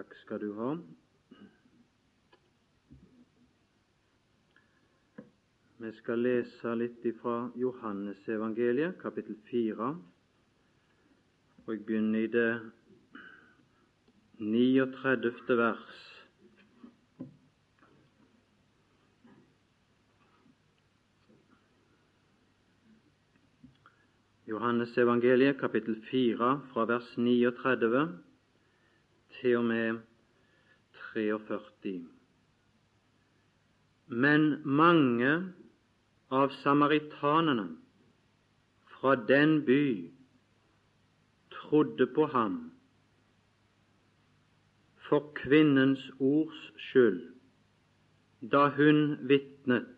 Takk skal du ha. Vi skal lese litt fra Johannesevangeliet, kapittel 4. Og jeg begynner i det 39. vers. Johannes evangeliet, kapittel 4, fra vers 39 til og med 43. Men mange av samaritanene fra den by trodde på ham for kvinnens ords skyld, da hun vitnet.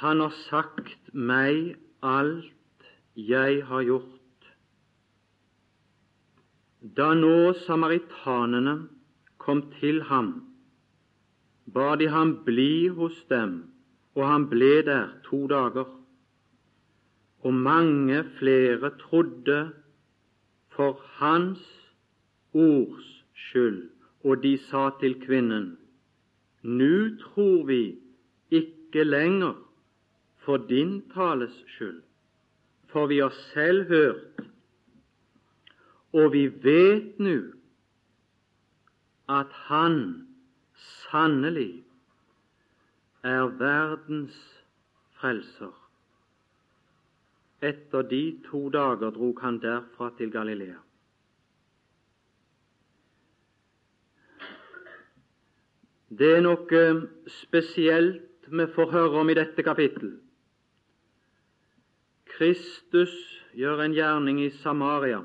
Han har sagt meg alt jeg har gjort. Da nå samaritanene kom til ham, ba de ham bli hos dem, og han ble der to dager. Og mange flere trodde for hans ords skyld, og de sa til kvinnen, Nå tror vi ikke lenger for din tales skyld, for vi har selv hørt, og vi vet nå at Han sannelig er verdens frelser. Etter de to dager drog han derfra til Galilea. Det er noe spesielt vi får høre om i dette kapittel. Kristus gjør en gjerning i Samaria,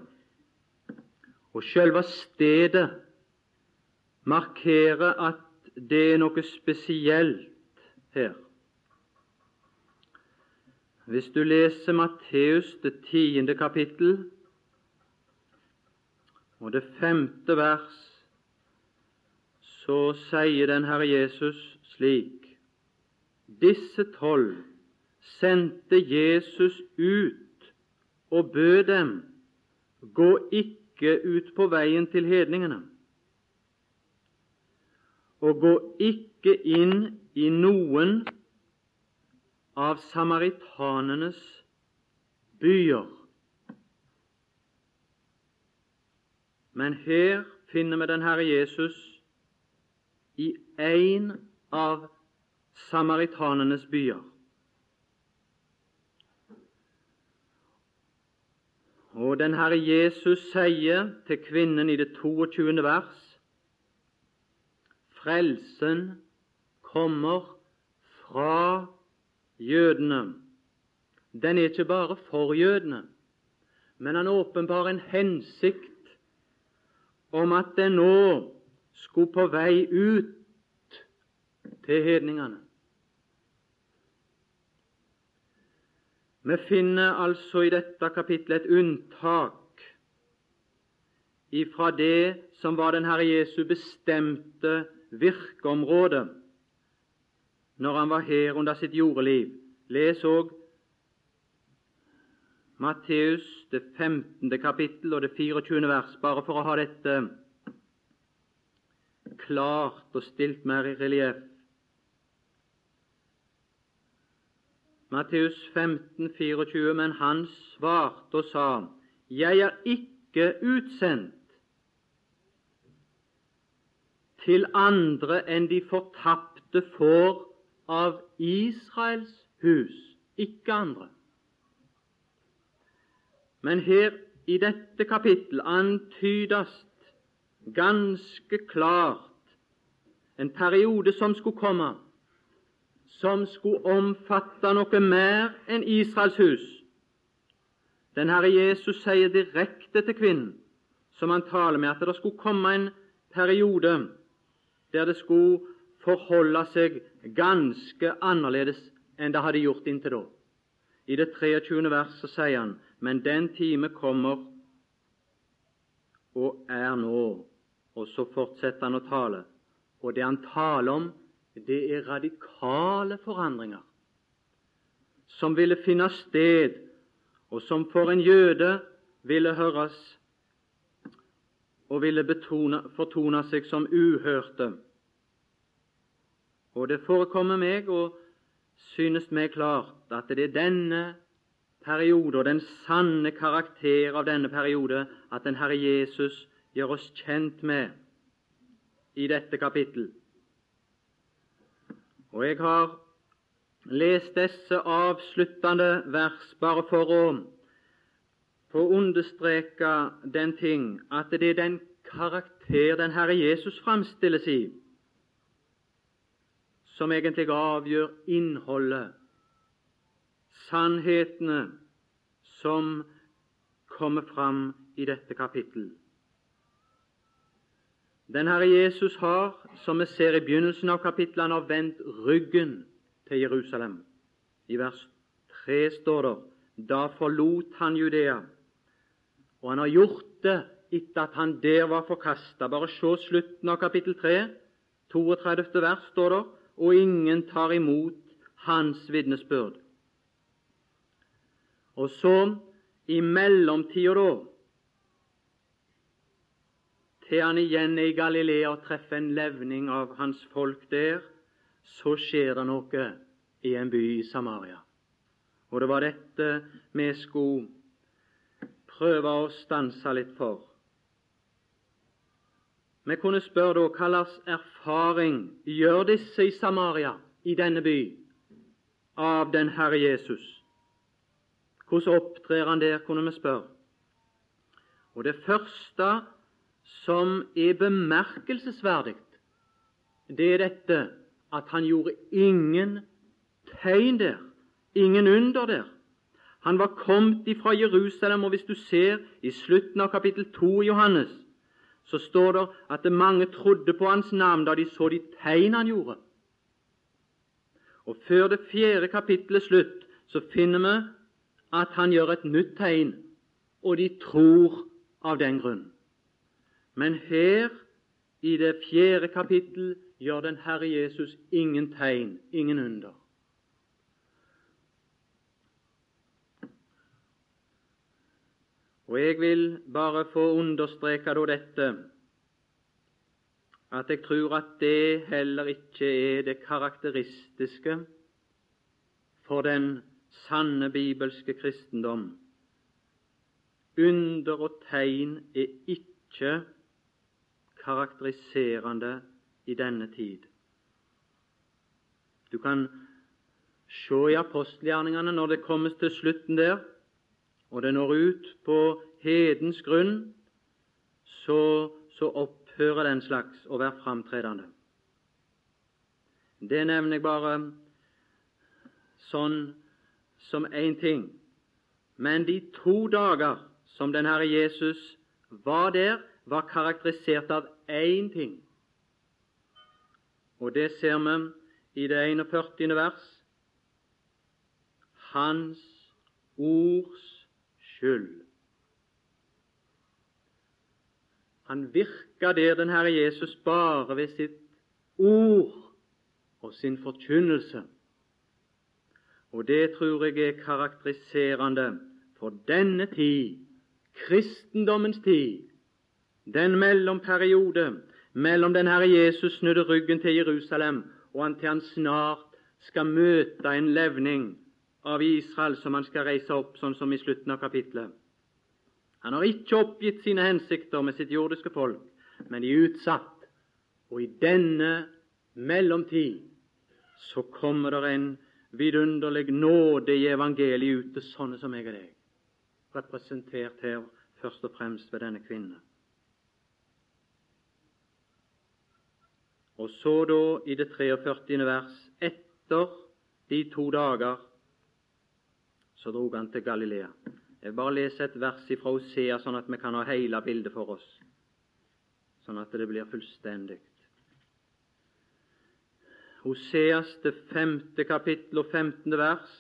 og selve stedet markerer at det er noe spesielt her. Hvis du leser Matteus det tiende kapittel og det femte vers, så sier den Herre Jesus slik Disse tolv sendte Jesus ut og bød dem gå ikke ut på veien til hedningene, og gå ikke inn i noen av samaritanenes byer. Men her finner vi den Herre Jesus i en av samaritanenes byer. Og den Herre Jesus sier til kvinnen i det 22. vers Frelsen kommer fra jødene. Den er ikke bare for jødene, men han åpenbarer en hensikt om at den nå skulle på vei ut til hedningene. Vi finner altså i dette kapittelet et unntak ifra det som var den Herre Jesu bestemte virkeområde når han var her under sitt jordeliv. Les òg Matteus det 15. kapittel og det 24. vers, bare for å ha dette klart og stilt mer i relieff. Matteus 15, 24, men han svarte og sa, Jeg er ikke utsendt til andre enn de fortapte får av Israels hus, ikke andre. Men her i dette kapittel antydes ganske klart en periode som skulle komme, som skulle omfatte noe mer enn Israels hus. Den Herre Jesus sier direkte til kvinnen, som han taler med, at det skulle komme en periode der det skulle forholde seg ganske annerledes enn det hadde gjort inntil da. I det 23. verset sier han, men den time kommer og er nå. Og så fortsetter han å tale. Og det han taler om, det er radikale forandringer som ville finne sted, og som for en jøde ville høres og ville betone, fortone seg som uhørte. Og det forekommer meg og synes meg klart at det er denne periode og den sanne karakter av denne periode at den Herre Jesus gjør oss kjent med i dette kapittel. Og jeg har lest disse avsluttende vers bare for å få understreke den ting at det er den karakter den Herre Jesus framstilles i, som egentlig avgjør innholdet, sannhetene som kommer fram i dette kapittel. Den Herre Jesus har, som vi ser i begynnelsen av kapitlene, har vendt ryggen til Jerusalem. I vers 3 står det da forlot han Judea, og han har gjort det etter at han der var forkasta. Bare se slutten av kapittel 3, 32. vers, står det, og ingen tar imot hans vitnesbyrd. Og så, i mellomtida, da, til han igjen er i Galilea og treffer en levning av hans folk der, så skjer det noe i en by i Samaria. Og det var dette vi skulle prøve å stanse litt for. Vi kunne spørre da hva slags erfaring gjør disse i Samaria, i denne by, av den Herre Jesus? Hvordan opptrer han der, kunne vi spørre. Og Det første som er bemerkelsesverdig, det er dette at han gjorde ingen tegn der, ingen under der. Han var kommet ifra Jerusalem, og hvis du ser i slutten av kapittel 2 i Johannes, så står det at mange trodde på hans navn da de så de tegn han gjorde. Og Før det fjerde kapittelet slutt så finner vi at han gjør et nytt tegn, og de tror av den grunn. Men her, i det fjerde kapittel, gjør den Herre Jesus ingen tegn, ingen under. Og Jeg vil bare få understreke da dette at jeg tror at det heller ikke er det karakteristiske for den sanne bibelske kristendom. Under og tegn er ikke karakteriserende i denne tid. Du kan se i apostelgjerningene når det kommer til slutten der, og det når ut på hedens grunn, så, så opphører den slags å være framtredende. Det nevner jeg bare sånn som én ting. Men de to dager som den Herre Jesus var der, var karakterisert av én ting. Og det ser vi i det 41. vers. Hans ords skyld. Han virka der, den Herre Jesus, bare ved sitt ord og sin forkynnelse. Og det tror jeg er karakteriserende for denne tid, kristendommens tid, den mellomperiode mellom den Herre Jesus snudde ryggen til Jerusalem, og han til han snart skal møte en levning av Israel som han skal reise opp, sånn som i slutten av kapittelet. Han har ikke oppgitt sine hensikter med sitt jordiske folk, men de er utsatt. Og i denne mellomtid så kommer det en vidunderlig nåde i evangeliet ut til sånne som jeg og deg, representert her først og fremst ved denne kvinnen. Og så da i det 43. vers etter de to dager så drog han til Galilea. Jeg vil bare lese et vers ifra Osea, sånn at vi kan ha hele bildet for oss, sånn at det blir fullstendig. Hoseas det femte kapittel og femtende vers.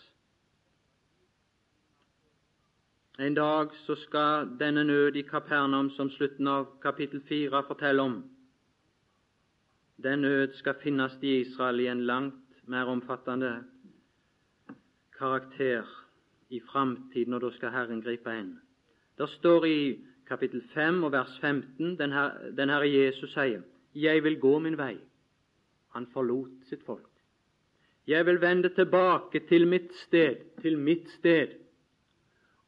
En dag så skal denne nød i Kapernaum, som slutten av kapittel fire forteller om, den nød skal finnes i Israel i en langt mer omfattende karakter i framtiden, og da skal Herren gripe inn. Det står i kapittel 5 og vers 15, den, her, den Herre Jesus sier, 'Jeg vil gå min vei'. Han forlot sitt folk. 'Jeg vil vende tilbake til mitt sted, til mitt sted'.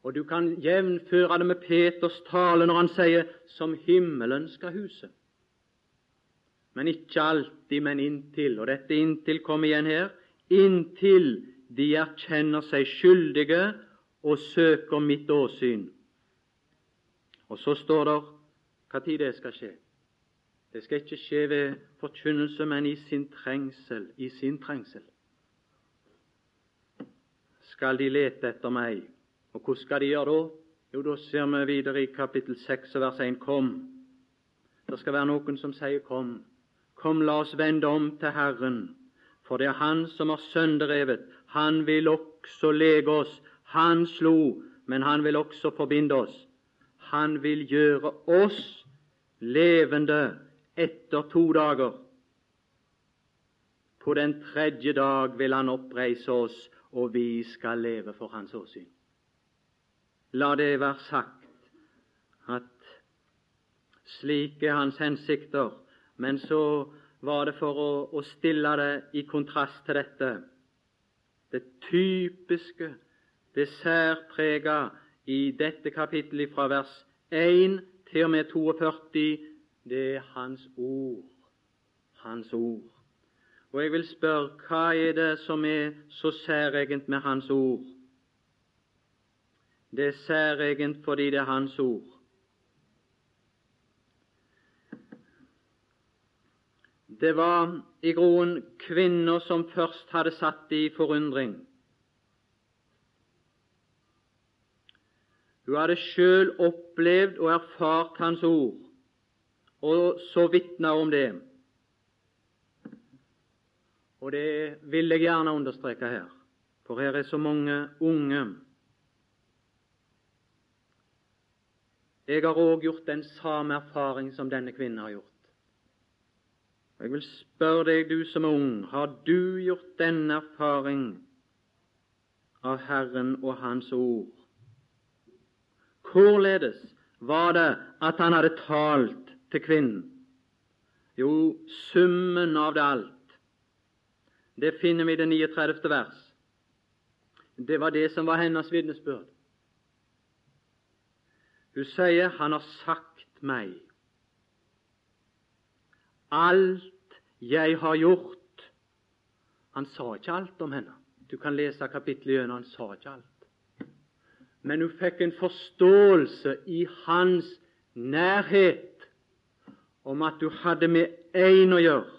Og du kan jevnføre det med Peters tale når han sier 'som himmelen skal huse'. Men ikke alltid, men inntil. Og dette inntil kommer igjen her. Inntil de erkjenner seg skyldige og søker mitt åsyn. Og så står det hva tid det skal skje. Det skal ikke skje ved forkynnelse, men i sin trengsel. I sin trengsel skal de lete etter meg. Og hvordan skal de gjøre da? Jo, da ser vi videre i kapittel 6 vers 1. Kom. Det skal være noen som sier kom. Kom, la oss vende om til Herren, for det er Han som har sønderevet. Han vil også lege oss. Han slo, men han vil også forbinde oss. Han vil gjøre oss levende etter to dager. På den tredje dag vil han oppreise oss, og vi skal leve for hans åsyn. La det være sagt at slik er hans hensikter, men så var det for å, å stille det i kontrast til dette. Det typiske, det særprega i dette kapittelet fra vers 1 til og med 42 det er Hans ord. Hans ord. Og jeg vil spørre hva er det som er så særegent med Hans ord? Det er særegent fordi det er Hans ord. Det var i groen kvinner som først hadde satt det i forundring. Hun hadde sjøl opplevd og erfart Hans ord og så vitna om det. Og det vil jeg gjerne understreke her, for her er så mange unge. Jeg har òg gjort den samme erfaring som denne kvinnen har gjort. Jeg vil spørre deg, du som er ung, har du gjort denne erfaring av Herren og Hans ord? Hvorledes var det at han hadde talt til kvinnen? Jo, summen av det alt. Det finner vi i det 39. vers. Det var det som var hennes vitnesbyrd. Hun sier 'Han har sagt meg' alt jeg har gjort. Han sa ikke alt om henne. Du kan lese kapittelet gjennom. Han sa ikke alt. Men hun fikk en forståelse i hans nærhet om at hun hadde med en å gjøre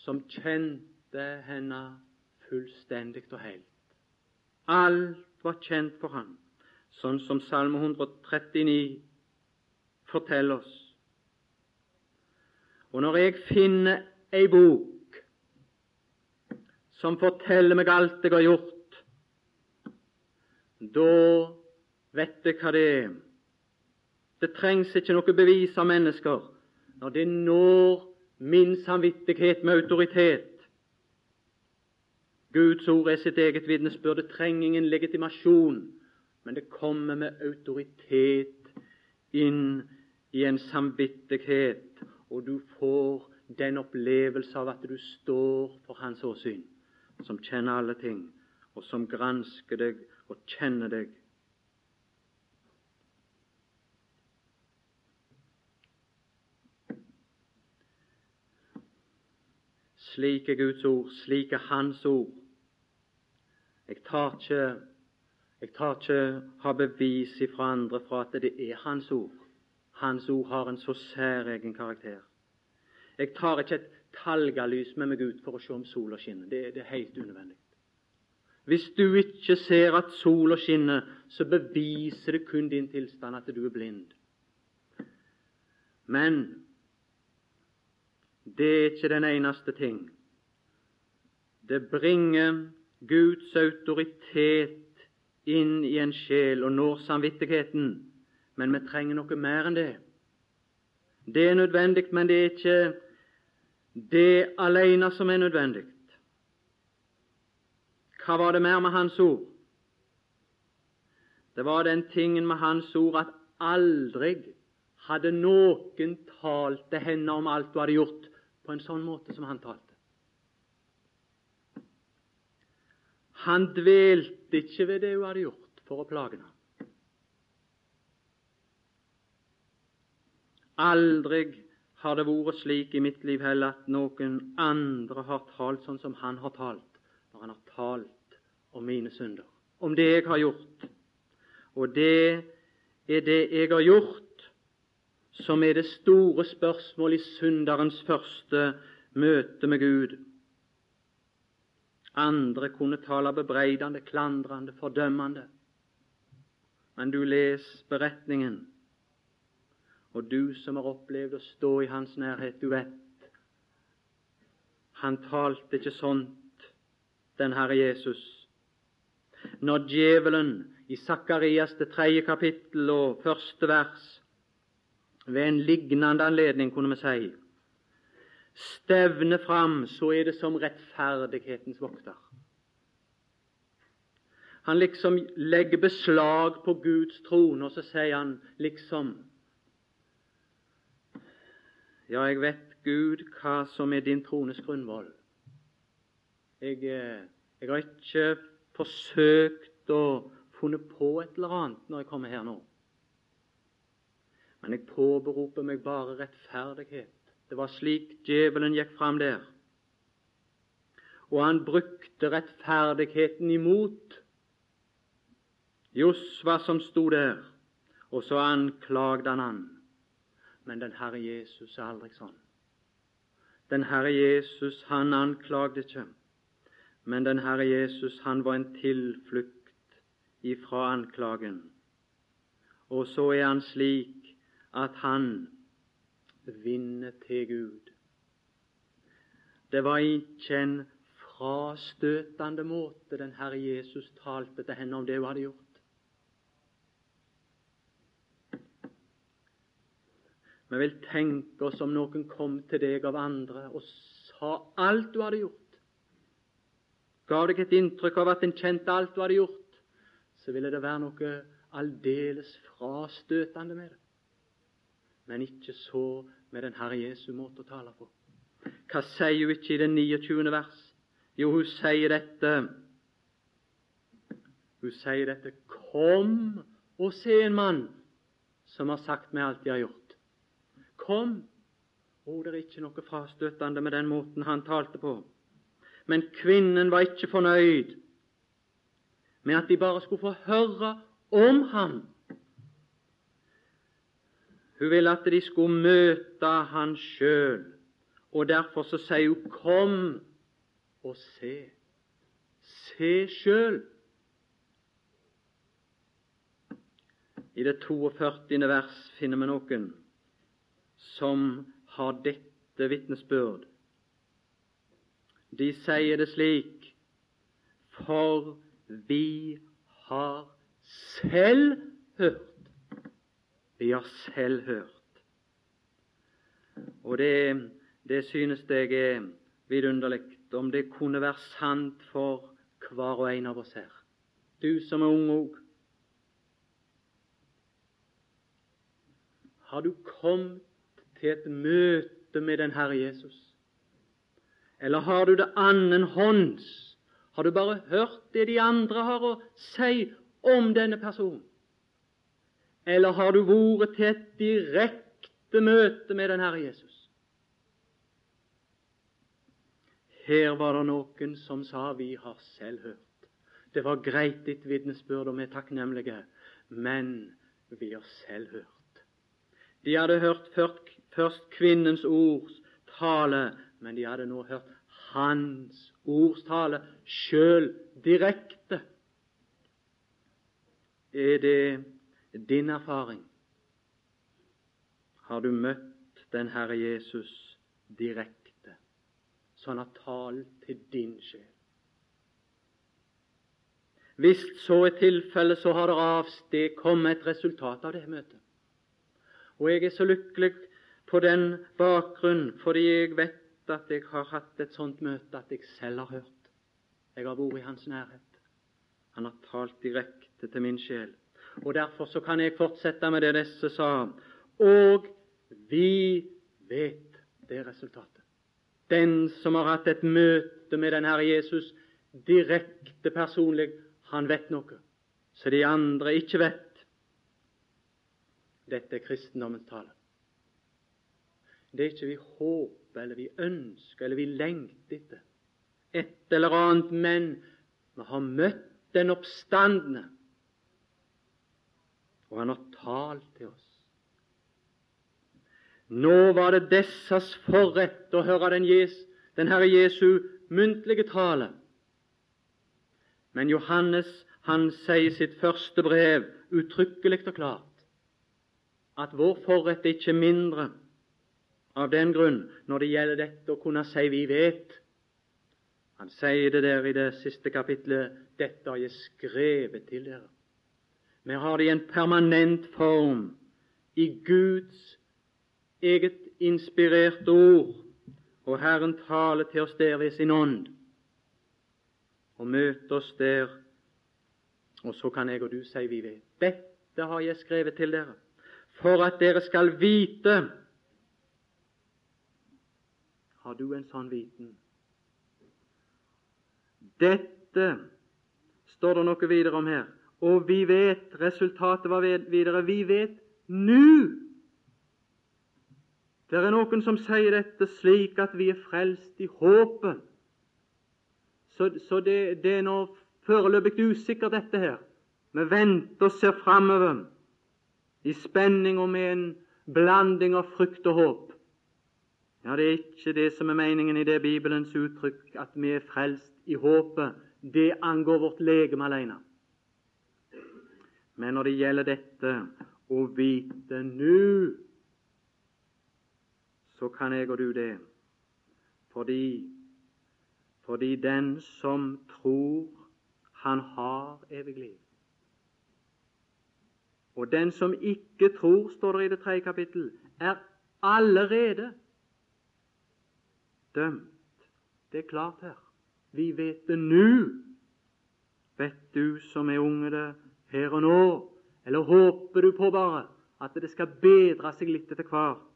som kjente henne fullstendig og helt. Alt var kjent for ham, sånn som Salme 139 forteller oss. Og når jeg finner ei bok som forteller meg alt jeg har gjort, da vet jeg hva det er. Det trengs ikke noe bevis av mennesker når det når min samvittighet med autoritet. Guds ord er sitt eget vitnesbyrd. Det trenger ingen legitimasjon, men det kommer med autoritet inn i en samvittighet, og du får den opplevelse av at du står for Hans åsyn, som kjenner alle ting, og som gransker deg og kjenner deg Slik er Guds ord, slik er Hans ord. Jeg tar ikke jeg tar ikke ha bevis fra andre for at det er Hans ord. Hans ord har en så særegen karakter. Jeg tar ikke et talgalys med meg ut for å se om sola skinner. Det, det er helt unødvendig. Hvis du ikke ser at sola skinner, så beviser det kun din tilstand at du er blind. Men det er ikke den eneste ting. Det bringer Guds autoritet inn i en sjel og når samvittigheten, men vi trenger noe mer enn det. Det er nødvendig, men det er ikke det alene som er nødvendig. Hva var det mer med Hans ord? Det var den tingen med hans ord at aldri hadde noen talt til henne om alt hun hadde gjort, på en sånn måte som han talte. Han dvelte ikke ved det hun hadde gjort for å plage ham. Aldri har det vært slik i mitt liv heller at noen andre har talt sånn som han har talt, når han har talt om mine synder, om det jeg har gjort. Og det er det jeg har gjort, som er det store spørsmålet i synderens første møte med Gud. Andre kunne tale bebreidende, klandrende, fordømmende. Men du les beretningen og du som har opplevd å stå i hans nærhet, du vet Han talte ikke sånt, den Herre Jesus. Når djevelen i Sakarias det tredje kapittel og første vers ved en lignende anledning, kunne vi si, stevner fram, så er det som rettferdighetens vokter. Han liksom legger beslag på Guds trone, og så sier han liksom ja, jeg vet, Gud, hva som er din trones grunnvoll. Jeg, eh, jeg, har ikke forsøkt å funnet på et eller annet når jeg kommer her nå. Men jeg påberoper meg bare rettferdighet. Det var slik djevelen gikk fram der. Og han brukte rettferdigheten imot Josva som sto der, og så anklagde han han. Men den Herre Jesus er aldri sånn. Den Herre Jesus, han anklagde ikke, men den Herre Jesus, han var en tilflukt ifra anklagen. Og så er han slik at han vinner til Gud. Det var ikke en frastøtende måte den Herre Jesus talte til henne om det hun hadde gjort. Vi vil tenke oss om noen kom til deg av andre og sa alt du hadde gjort. Gav deg et inntrykk av at en kjente alt du hadde gjort, så ville det være noe aldeles frastøtende med det. Men ikke så med den Herre Jesu måte å tale på. Hva sier hun ikke i det 29. vers? Jo, hun sier dette Hun sier dette Kom og se en mann som har sagt meg alt jeg har gjort kom. Å, det er ikke noe frastøtende med den måten han talte på. Men kvinnen var ikke fornøyd med at de bare skulle få høre om ham. Hun ville at de skulle møte han sjøl, og derfor så sier hun 'kom og se'. Se sjøl. I det 42. vers finner vi noen som har dette vitnesbyrd. De sier det slik For vi har selv hørt. Vi har selv hørt. Og det, det synes jeg er vidunderlig om det kunne være sant for hver og en av oss her. Du som er ung òg. Har du kommet til et møte med den Herre Jesus? Eller har du det annenhånds? Har du bare hørt det de andre har å si om denne personen? Eller har du vært til et direkte møte med den Herre Jesus? Her var det noen som sa 'vi har selv hørt'. Det var greit ditt vitnesbyrd, og vi er takknemlige, men vi har selv hørt. De hadde hørt først kvinnens ords tale, men de hadde nå hørt hans ords tale sjøl direkte. Er det din erfaring? Har du møtt den Herre Jesus direkte, så han har talt til din sjel? Hvis så er tilfellet, så har det avstedkommet et resultat av det møtet. Og jeg er så lykkelig på den bakgrunn, fordi jeg vet at jeg har hatt et sånt møte at jeg selv har hørt. Jeg har vært i hans nærhet. Han har talt direkte til min sjel. Og Derfor så kan jeg fortsette med det disse sa. Og vi vet det resultatet. Den som har hatt et møte med den Herre Jesus direkte personlig, han vet noe, så de andre ikke vet. Dette er kristendommens tale. Det er ikke vi håper eller vi ønsker eller vi lengter etter. Et eller annet, men vi har møtt den oppstandende, og han har talt til oss. Nå var det dessas forrett å høre den, Jes, den Herre Jesu muntlige tale. Men Johannes han sier i sitt første brev uttrykkelig og klart at vår forrett er ikke mindre av den grunn når det gjelder dette å kunne si 'vi vet'. Han sier det der i det siste kapitlet 'Dette har jeg skrevet til dere'. Vi har det i en permanent form i Guds eget inspirerte ord, og Herren taler til oss der ved sin ånd og møter oss der. Og så kan jeg og du si vi vet. Dette har jeg skrevet til dere, for at dere skal vite har du en sånn viten? Dette står det noe videre om her. Og vi vet Resultatet var videre. Vi vet nå. Det er noen som sier dette slik at vi er frelst i håpet. Så, så det, det, er nå foreløpig usikkert, dette her. Vi venter og ser framover i spenning og med en blanding av frykt og håp. Ja, Det er ikke det som er meningen i det Bibelens uttrykk, at vi er frelst i håpet. Det angår vårt legeme alene. Men når det gjelder dette å vite nå, så kan jeg og du det. Fordi, fordi den som tror, han har evig liv. Og den som ikke tror, står det i det tredje kapittel, er allerede dømt. Det er klart her. Vi vet det nå. Vet du som er unge det her og nå, eller håper du på bare at det skal bedre seg litt etter hvert?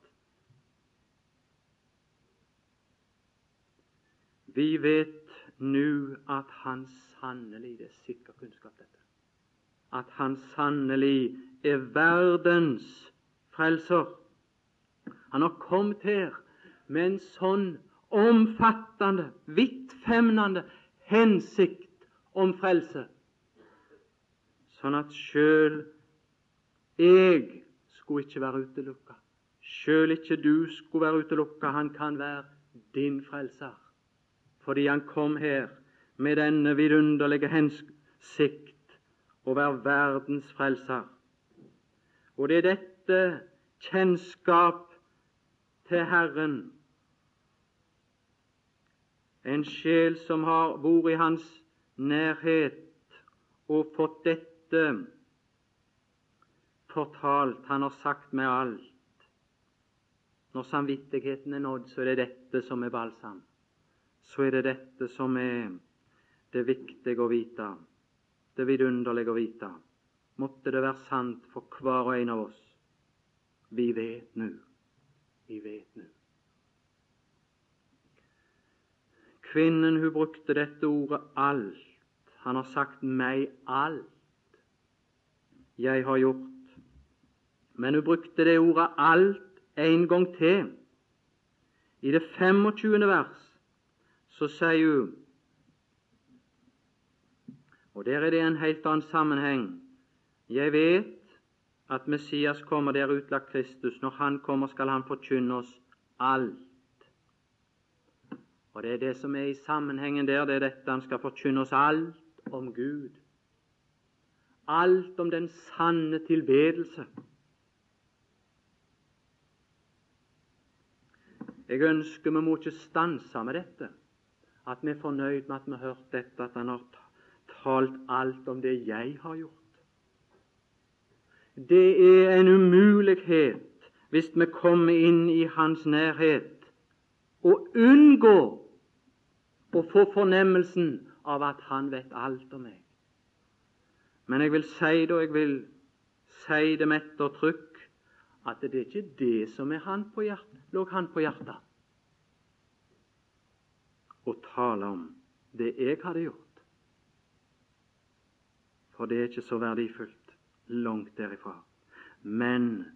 Vi vet nå at han sannelig Det er sikker kunnskap, dette. At han sannelig er verdens frelser. Han har kommet her med en sånn omfattende, vidtfemnende hensikt om frelse, sånn at sjøl jeg skulle ikke være utelukka. Sjøl ikke du skulle være utelukka. Han kan være din frelser, fordi han kom her med denne vidunderlige hensikt å være verdens frelser. Og det er dette kjennskap til Herren en sjel som har bor i hans nærhet og fått dette fortalt. Han har sagt med alt. Når samvittigheten er nådd, så er det dette som er balsam. Så er det dette som er det viktige å vite, det vidunderlige å vite. Måtte det være sant for hver og en av oss. Vi vet nå. Vi vet nå. Kvinnen hun brukte dette ordet 'alt'. Han har sagt 'meg alt jeg har gjort'. Men hun brukte det ordet 'alt' en gang til. I det 25. vers så sier hun Og der er det en helt annen sammenheng. Jeg vet at Messias kommer, der utlagt Kristus. Når Han kommer, skal Han forkynne oss alt. Og Det er det som er i sammenhengen der, det er dette han skal forkynne oss alt om Gud. Alt om den sanne tilbedelse. Jeg ønsker vi må ikke stanse med dette, at vi er fornøyd med at vi har hørt dette, at han har talt alt om det jeg har gjort. Det er en umulighet hvis vi kommer inn i hans nærhet, å unngå og få fornemmelsen av at han vet alt om meg. Men jeg vil si det, og jeg vil si det med ettertrykk at det er ikke det som er han på hjertet, lå han på hjertet. Å tale om det jeg hadde gjort. For det er ikke så verdifullt. Langt derifra. Men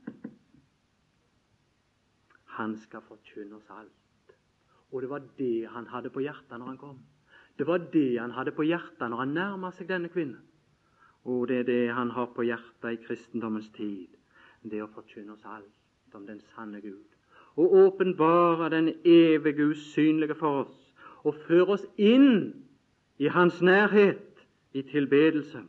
han skal forkynne oss alt. Og det var det han hadde på hjertet når han kom. Det var det han hadde på hjertet når han nærma seg denne kvinnen. Og det er det han har på hjertet i kristendommens tid. Det å forkynne oss alt om den sanne Gud. Og åpenbare den evige usynlige for oss. Og føre oss inn i Hans nærhet i tilbedelse.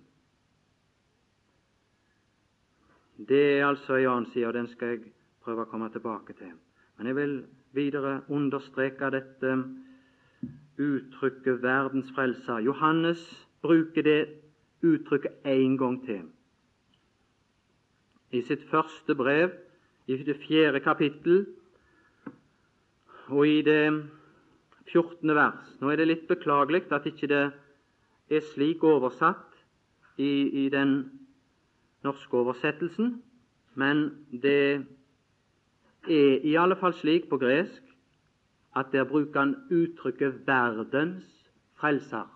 Det er altså en annen side, og den skal jeg prøve å komme tilbake til. Men jeg vil videre understreke dette uttrykket 'verdens frelser'. Johannes bruker det uttrykket en gang til. I sitt første brev, i det fjerde kapittel, og i det fjortende vers. Nå er det litt beklagelig at ikke det er slik oversatt i, i den norske oversettelsen, men det er i alle fall slik på gresk at der bruker han uttrykket 'verdens frelser'.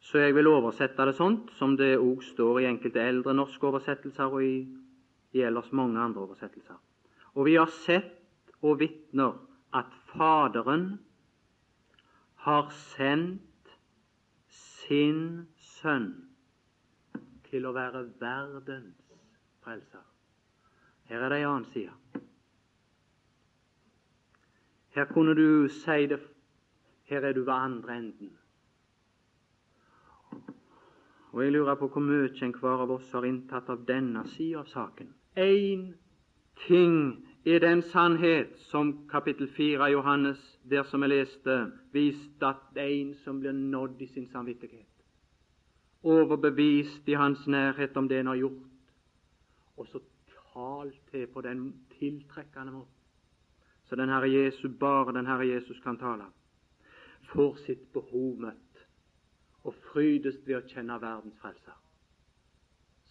Så jeg vil oversette det sånt som det òg står i enkelte eldre norske oversettelser og i, i ellers mange andre oversettelser. Og vi har sett og vitner at Faderen har sendt sin Sønn til å være verdens frelser. Her er det en annen side. Her kunne du si det Her er du ved andre enden. Og jeg lurer på hvor mye enhver av oss har inntatt av denne sida av saken. Én ting er den sannhet som kapittel 4 av Johannes, der som jeg leste, viste at det er en som blir nådd i sin samvittighet, overbevist i hans nærhet om det en har gjort, og så tal til på den tiltrekkende måten. Så den Herre Jesus, bare den Herre Jesus kan tale. Får sitt behov møtt og frydes ved å kjenne verdens frelser,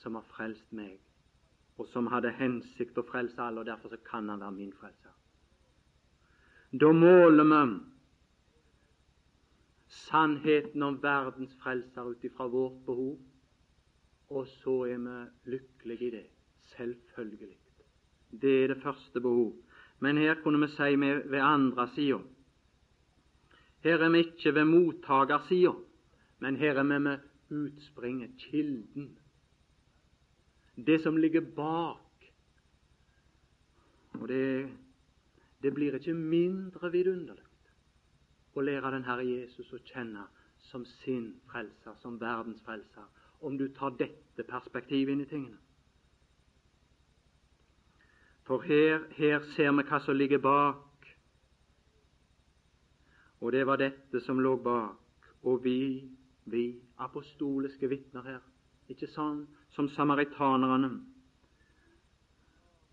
som har frelst meg, og som hadde hensikt å frelse alle, og derfor så kan han være min frelser. Da måler vi sannheten om verdens frelser ut ifra vårt behov, og så er vi lykkelige i det. Selvfølgelig. Det er det første behov. Men her kunne vi si med ved andre sida. Her er vi ikke ved mottakersida, men her er vi med utspringet, kilden. Det som ligger bak. Og det, det blir ikke mindre vidunderlig å lære den Herre Jesus å kjenne som sin frelser, som verdens frelser, om du tar dette perspektivet inn i tingene. For her, her ser vi hva som ligger bak. Og det var dette som lå bak. Og vi, vi apostoliske vitner her, ikke sånn som samaritanerne.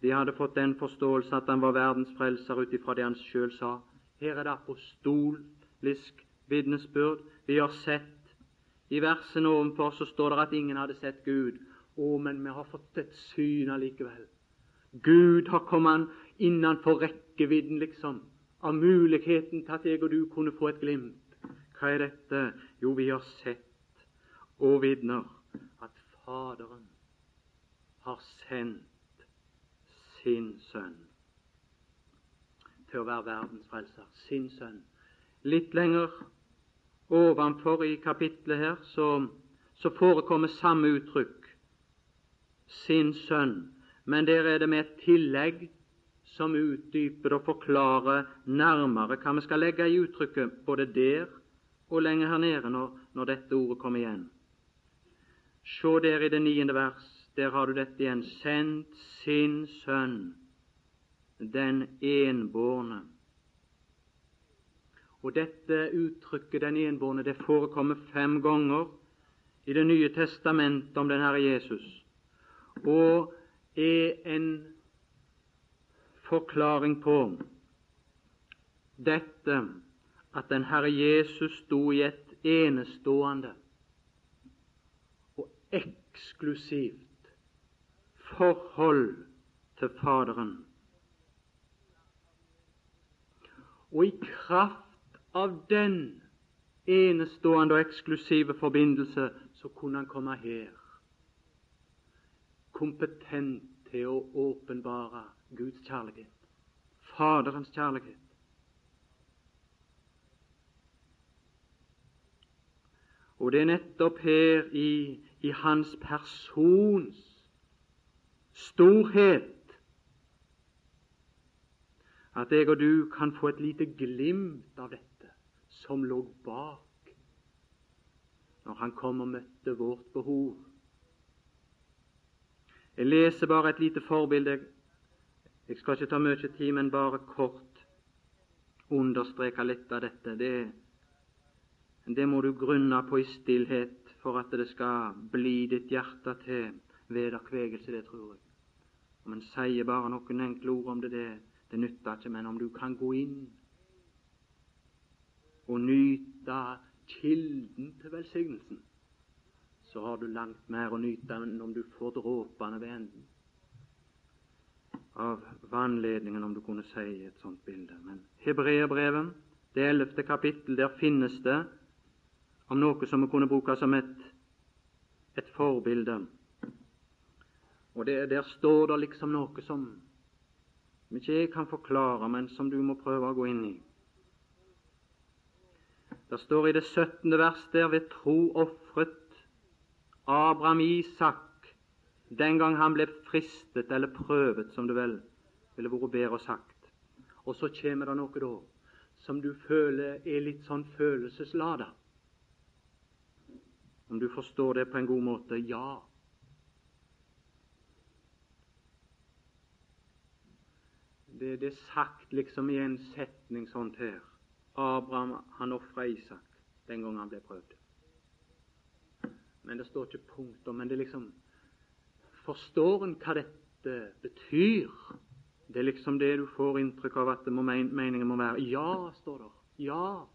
De hadde fått den forståelse at han var verdens frelser ut ifra det han sjøl sa. Her er det apostolisk vitnesbyrd. Vi har sett I versene ovenfor så står det at ingen hadde sett Gud. Å, men vi har fått et syn allikevel. Gud har kommet innenfor rekkevidden, liksom, av muligheten til at jeg og du kunne få et glimt. Hva er dette? Jo, vi har sett og vitner at Faderen har sendt sin sønn til å være verdens frelser. Sin sønn. Litt lenger ovenfor i kapitlet her så, så forekommer samme uttrykk. Sin sønn men der er det med et tillegg som utdyper og forklarer nærmere hva vi skal legge i uttrykket både der og lenger her nede når, når dette ordet kommer igjen. Se der i det niende vers, der har du dette igjen. Sendt sin sønn, den enbårne. Og dette uttrykket, den enbårne, det forekommer fem ganger i Det nye testamentet om den Herre Jesus. Og er en forklaring på dette at den Herre Jesus sto i et enestående og eksklusivt forhold til Faderen. Og i kraft av den enestående og eksklusive forbindelse så kunne han komme her, kompetent til å åpenbare Guds kjærlighet, Faderens kjærlighet. Og det er nettopp her i, i hans persons storhet at jeg og du kan få et lite glimt av dette som lå bak når han kom og møtte vårt behov. Jeg leser bare et lite forbilde. Jeg skal ikke ta mye tid, men bare kort understreke litt av dette. Det, det må du grunne på i stillhet for at det skal bli ditt hjerte til vederkvegelse, det tror jeg. Om en sier bare noen enkle ord om det, det, det nytter ikke. Men om du kan gå inn og nyte kilden til velsignelsen, så har du langt mer å nyte enn om du får dråpene ved enden av vannledningen, om du kunne si et sånt bilde. Men Hebreerbrevet, det ellevte kapittel, der finnes det om noe som vi kunne bruke som et, et forbilde. Og det, Der står det liksom noe som, ikke jeg kan forklare, men som du må prøve å gå inn i. Det står i det 17. vers der ved tro ofret Abraham Isak den gang han ble fristet eller prøvet, som det vel ville vært bedre sagt. Og så kommer det noe da som du føler er litt sånn følelseslada. Om du forstår det på en god måte ja. Det, det er sagt liksom i en setning sånt her. Abraham han ofra Isak den gang han ble prøvd. Men det står ikke punktum. Men det liksom Forstår en hva dette betyr? Det er liksom det du får inntrykk av at det må, meningen må være. Ja, står det. Ja.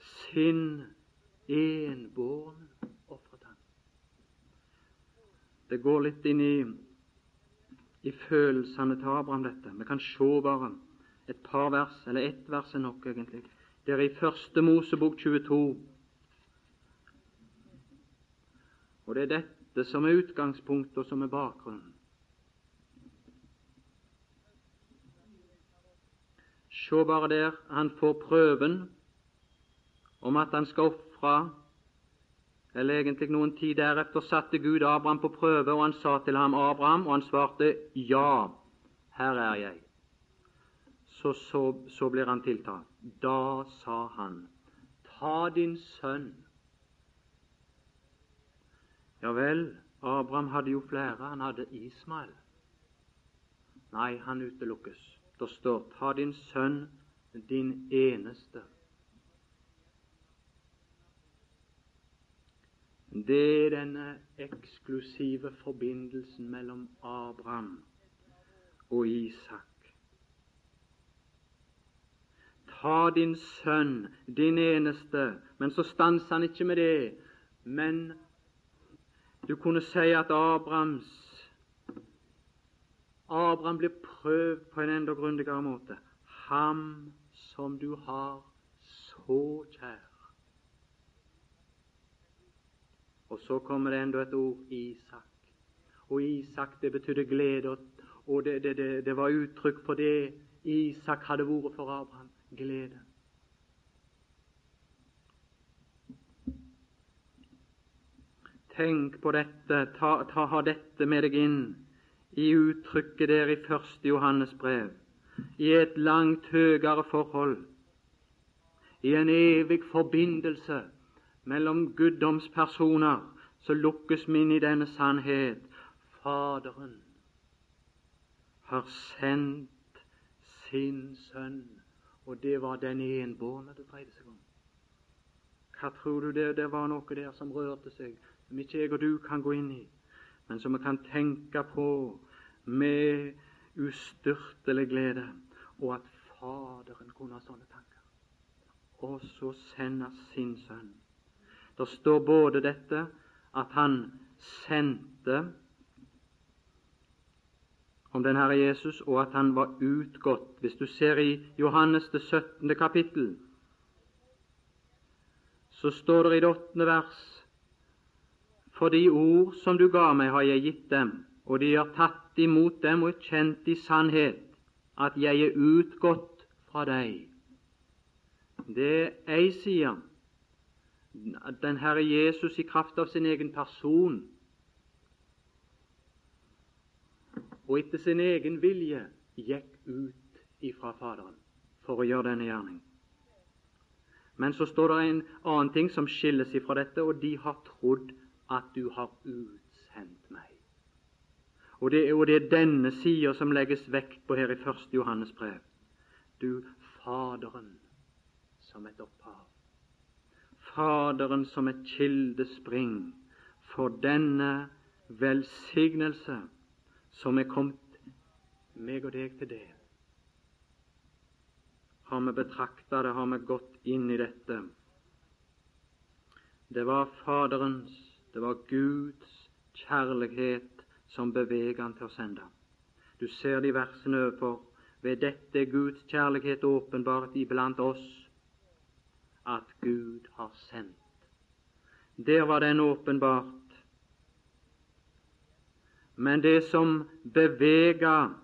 Sin enbårne ofret han. Det går litt inn i, i følelsene til Abraham, dette. Vi kan se bare et par vers, eller ett vers er nok, egentlig. Det er i Første Mosebok 22. Og det er dette som er utgangspunktet, og som er bakgrunnen. Se bare der han får prøven om at han skal ofre eller egentlig noen tid deretter satte Gud Abraham på prøve, og han sa til ham, Abraham, og han svarte, Ja, her er jeg så, så, så blir han tiltalt. Da sa han, ta din sønn. Ja vel, Abraham hadde jo flere. Han hadde Ismael. Nei, han utelukkes. Det står, ta din sønn, din eneste. Det er denne eksklusive forbindelsen mellom Abraham og Isak. Ta din sønn, din eneste. Men så stanser han ikke med det. Men du kunne si at Abrahams Abraham blir prøvd på en enda grundigere måte. Ham som du har så kjær. Og så kommer det enda et ord Isak. Og Isak, det betydde glede, og det, det, det, det var uttrykk for det Isak hadde vært for Abraham glede. Tenk på dette, ta, ta, ha dette med deg inn i uttrykket der i første Johannes brev, i et langt høyere forhold, i en evig forbindelse mellom guddomspersoner, så lukkes vi inn i denne sannhet. Faderen har sendt sin sønn og det var den enbårne det dreide seg om. Hva tror du det, det var noe der som rørte seg, som ikke jeg og du kan gå inn i, men som vi kan tenke på med ustyrtelig glede, og at Faderen kunne ha sånne tanker. Og så sender sin sønn. Det står både dette at han sendte om den Herre Jesus, og at han var utgått. Hvis du ser i Johannes det 17. kapittel, så står det i det åttende vers For de ord som du ga meg, har jeg gitt dem, og de har tatt imot dem og kjent i sannhet at jeg er utgått fra deg. Det jeg sier, at den Herre Jesus i kraft av sin egen person og etter sin egen vilje gikk ut ifra Faderen for å gjøre denne gjerning. Men så står det en annen ting som skilles ifra dette, og de har trodd at du har utsendt meg. Og det, og det er denne sida som legges vekt på her i 1. Johannes brev. Du Faderen som et opphav. Faderen som et kildespring for denne velsignelse som er kommet meg og deg til del. Har vi betrakta det, har vi gått inn i dette. Det var Faderens, det var Guds kjærlighet som beveget han til å sende. Du ser de versene overfor. Ved dette er Guds kjærlighet åpenbart iblant oss, at Gud har sendt. Der var den åpenbart men det som bevega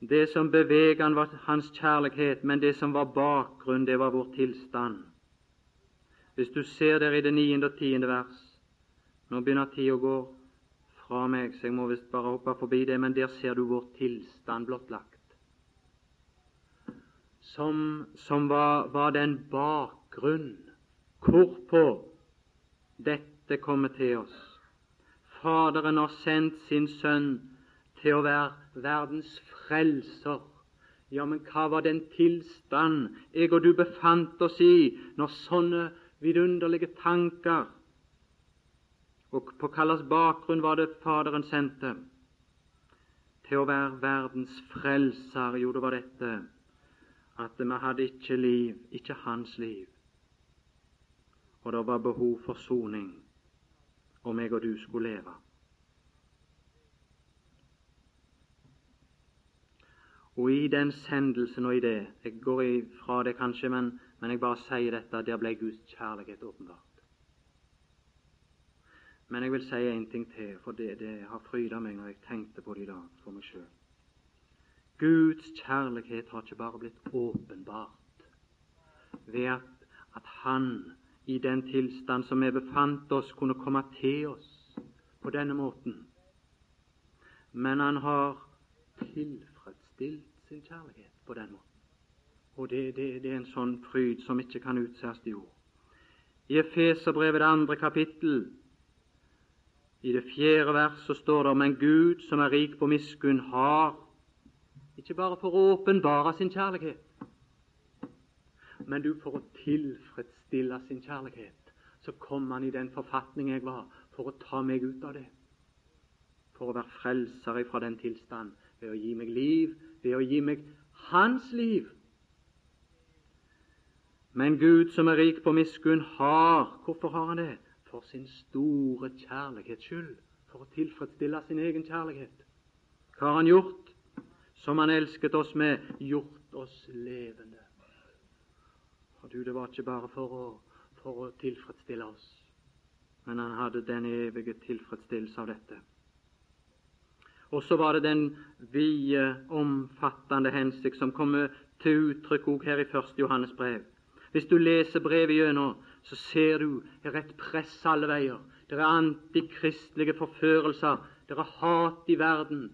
det som bevega han, var hans kjærlighet, men det som var bakgrunn, det var vår tilstand. Hvis du ser der i det niende og tiende vers Nå begynner tida å gå fra meg, så jeg må visst bare hoppe forbi det, men der ser du vår tilstand blottlagt. Som, som var, var den bakgrunn hvorpå dette kommer til oss. Faderen har sendt sin sønn til å være verdens frelser. Ja, men hva var den tilstand jeg og du befant oss i når sånne vidunderlige tanker Og på hvilken bakgrunn var det Faderen sendte? Til å være verdens frelser. Jo, det var dette at vi hadde ikke liv, ikke hans liv. Og det var behov for soning om jeg og du skulle leve. Og i den sendelsen og i det Jeg går ifra det kanskje, men, men jeg bare sier dette der ble Guds kjærlighet åpenbart. Men jeg vil si en ting til, for det, det har fryda meg når jeg tenkte på det i dag for meg sjøl. Guds kjærlighet har ikke bare blitt åpenbart ved at, at Han i den tilstand som vi befant oss, kunne komme til oss på denne måten. Men han har tilfredsstilt sin kjærlighet på den måten. Og det, det, det er en sånn fryd som ikke kan utsettes i ord. I Efeserbrevet, det andre kapittel, i det fjerde vers, så står det Men Gud, som er rik på miskunn, har ikke bare for å åpenbare sin kjærlighet, men du for å tilfredsstille sin kjærlighet, så kom han i den forfatning jeg var, for å ta meg ut av det. For å være frelser fra den tilstand ved å gi meg liv, ved å gi meg hans liv. Men Gud, som er rik på miskunn, har Hvorfor har han det? For sin store kjærlighets skyld. For å tilfredsstille sin egen kjærlighet. Hva har han gjort? Som han elsket oss med, gjort oss levende for du, det var ikke bare for å, for å tilfredsstille oss, men han hadde den evige tilfredsstillelse av dette. Og så var det den vide, omfattende hensikt som kommer til uttrykk også her i 1. Johannes brev. Hvis du leser brevet gjennom, så ser du det er et press alle veier. Det er antikristelige forførelser. Det er hat i verden.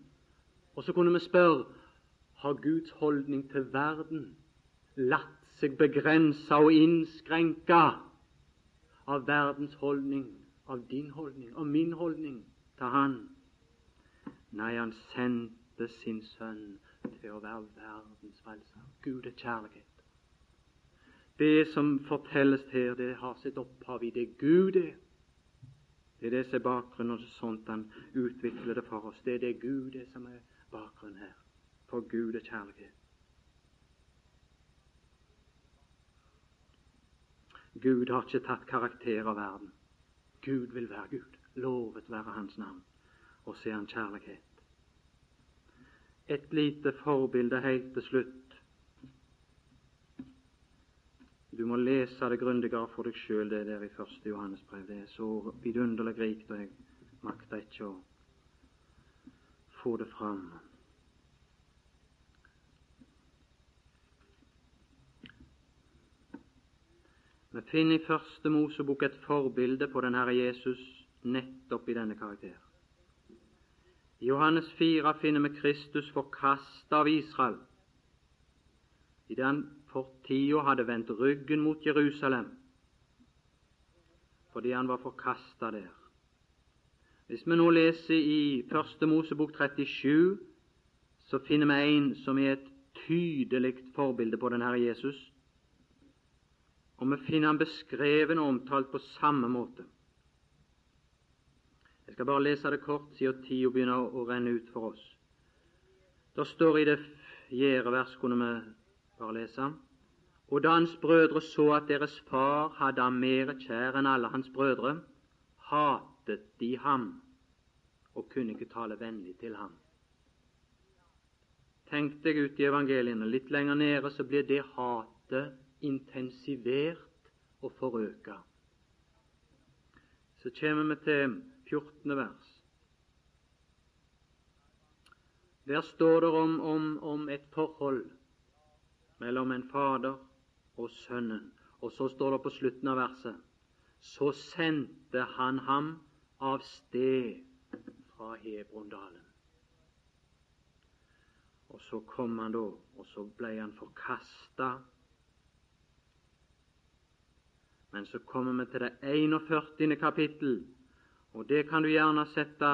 Og så kunne vi spørre har Guds holdning til verden latt seg begrense og innskrenke av verdens holdning, av din holdning, av min holdning til Han. Nei, han sendte sin sønn til å være verdens frelser. Gud er kjærlighet. Det som fortelles her, det har sitt opphav i det Gud er. Det er det som er bakgrunnen, og sånt han utvikler det for oss. Det er det Gud er som er bakgrunnen her. For Gud er kjærlighet. Gud har ikke tatt karakter av verden. Gud vil være Gud. Lovet være Hans navn. Og se Han kjærlighet. Et lite forbilde helt til slutt. Du må lese det grundigere for deg sjøl, det der i første Johannes brev. Det er så vidunderlig rikt, og jeg makter ikke å få det fram. Vi finner i Første Mosebok et forbilde på den Herre Jesus nettopp i denne karakter. I Johannes 4 finner vi Kristus forkasta av Israel I han for tida hadde vendt ryggen mot Jerusalem fordi han var forkasta der. Hvis vi nå leser i Første Mosebok 37, så finner vi en som er et tydelig forbilde på den Herre Jesus. Og vi finner han beskreven og omtalt på samme måte. Jeg skal bare lese det kort, siden tida begynner å renne ut for oss. Det står i det fjerde vers, kunne vi bare lese. Og da hans brødre så at deres far hadde ham mer kjær enn alle hans brødre, hatet de ham og kunne ikke tale vennlig til ham. Tenk deg ut i evangeliene. Litt lenger nede så blir det hatet intensivert og forøka. Så kommer vi til 14. vers. Der står det om, om, om et forhold mellom en fader og sønnen. Og så står det på slutten av verset så sendte han ham av sted fra Hebrondalen. Og så kom han da, og så ble han forkasta. Men så kommer vi til det 41. kapittel, og det kan du gjerne sette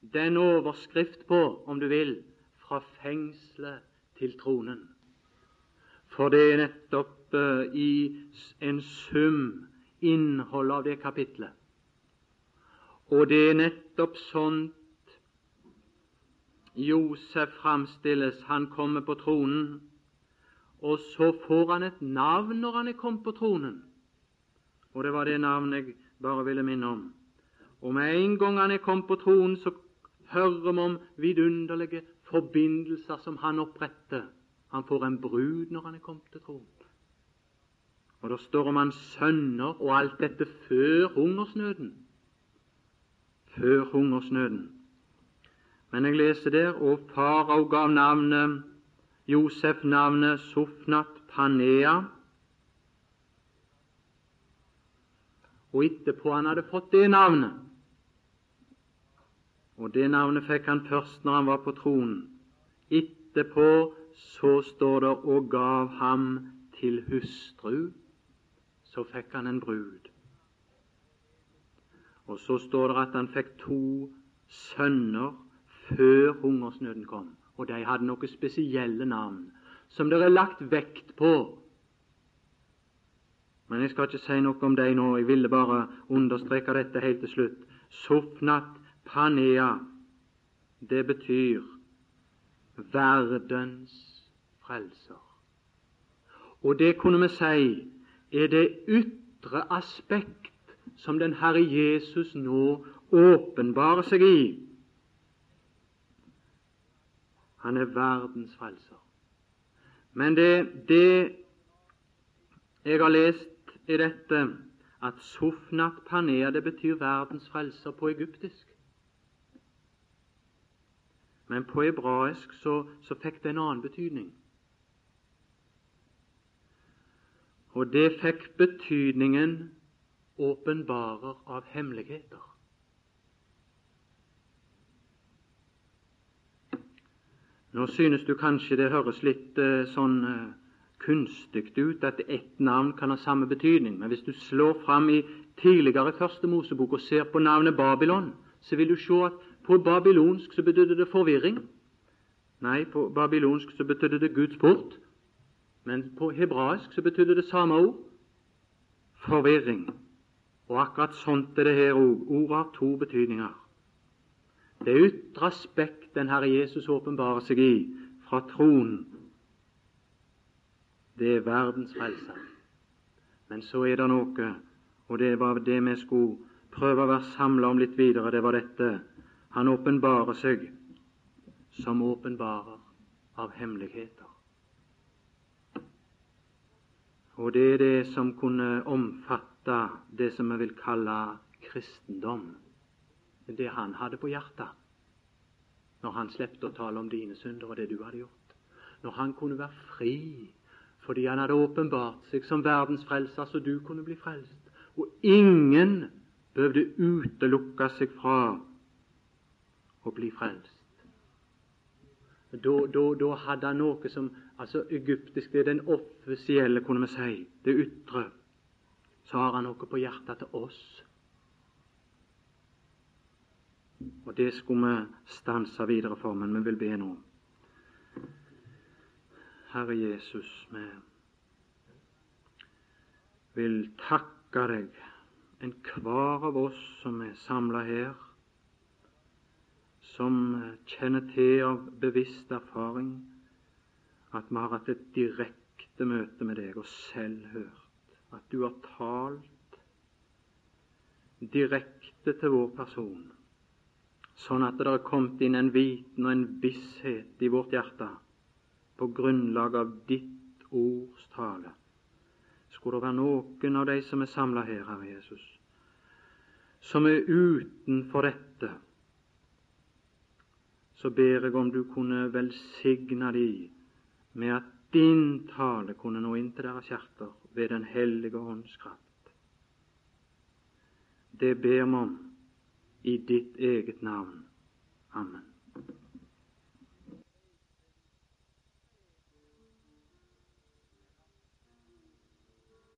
den overskrift på, om du vil, fra fengselet til tronen. For det er nettopp uh, i en sum innholdet av det kapitlet. Og det er nettopp sånt Josef framstilles. Han kommer på tronen, og så får han et navn når han er kommet på tronen. Og det var det navnet jeg bare ville minne om. Og med en gang han er kommet på tronen, så hører vi om vidunderlige forbindelser som han oppretter han får en brud når han er kommet til troen. Og det står om hans sønner og alt dette før hungersnøden. Før hungersnøden. Men jeg leser der og farao gav navnet Josef navnet Sofnat Panea. Og etterpå han hadde fått det navnet Og det navnet fikk han først når han var på tronen. Etterpå så står det 'og gav ham til hustru'. Så fikk han en brud. Og så står det at han fikk to sønner før hungersnøden kom. Og de hadde noen spesielle navn som det er lagt vekt på. Men jeg skal ikke si noe om dem nå. Jeg ville bare understreke dette helt til slutt. Sofnat Panea, det betyr verdens frelser. Og det kunne vi si er det ytre aspekt som den Herre Jesus nå åpenbarer seg i. Han er verdens frelser. Men det, det jeg har lest, i dette at Sofnat Panea det betyr verdens frelser på egyptisk. Men på hebraisk så, så fikk det en annen betydning. Og det fikk betydningen åpenbarer av hemmeligheter. Nå synes du kanskje det høres litt eh, sånn eh, kunstig ut at ett navn kan ha samme betydning, men hvis du slår fram i tidligere Første Mosebok og ser på navnet Babylon, så vil du se at på babylonsk så betydde det forvirring. Nei, på babylonsk så betydde det Guds port. Men på hebraisk så betydde det samme ord forvirring. Og akkurat sånt er det her òg. Ordet har to betydninger. Det ytre aspekt den Herre Jesus åpenbarer seg i fra tronen, det er verdens frelse. Men så er det noe, og det var det vi skulle prøve å være samla om litt videre, det var dette. Han åpenbarer seg som åpenbarer av hemmeligheter. Og det er det som kunne omfatte det som vi vil kalle kristendom. Det han hadde på hjertet når han slepte å tale om dine synder og det du hadde gjort. Når han kunne være fri fordi han hadde åpenbart seg som verdens frelser, så du kunne bli frelst. Og ingen behøvde utelukke seg fra å bli frelst. Da, da, da hadde han noe som altså egyptisk Det er den offisielle, kunne vi si, det ytre. Så har han noe på hjertet til oss. Og det skulle vi stanse videre for, men vi vil be nå. Herre Jesus, vi vil takke deg, enhver av oss som er samla her som kjenner til av bevisst erfaring at vi har hatt et direkte møte med deg og selv hørt at du har talt direkte til vår person, sånn at det har kommet inn en viten og en visshet i vårt hjerte på grunnlag av ditt ords tale. Skulle det være noen av de som er samla her, Herre Jesus, som er utenfor dette, så ber jeg om du kunne velsigne de med at din tale kunne nå inn til deres hjerter ved Den hellige ånds kraft. Det ber vi om i ditt eget navn. Amen.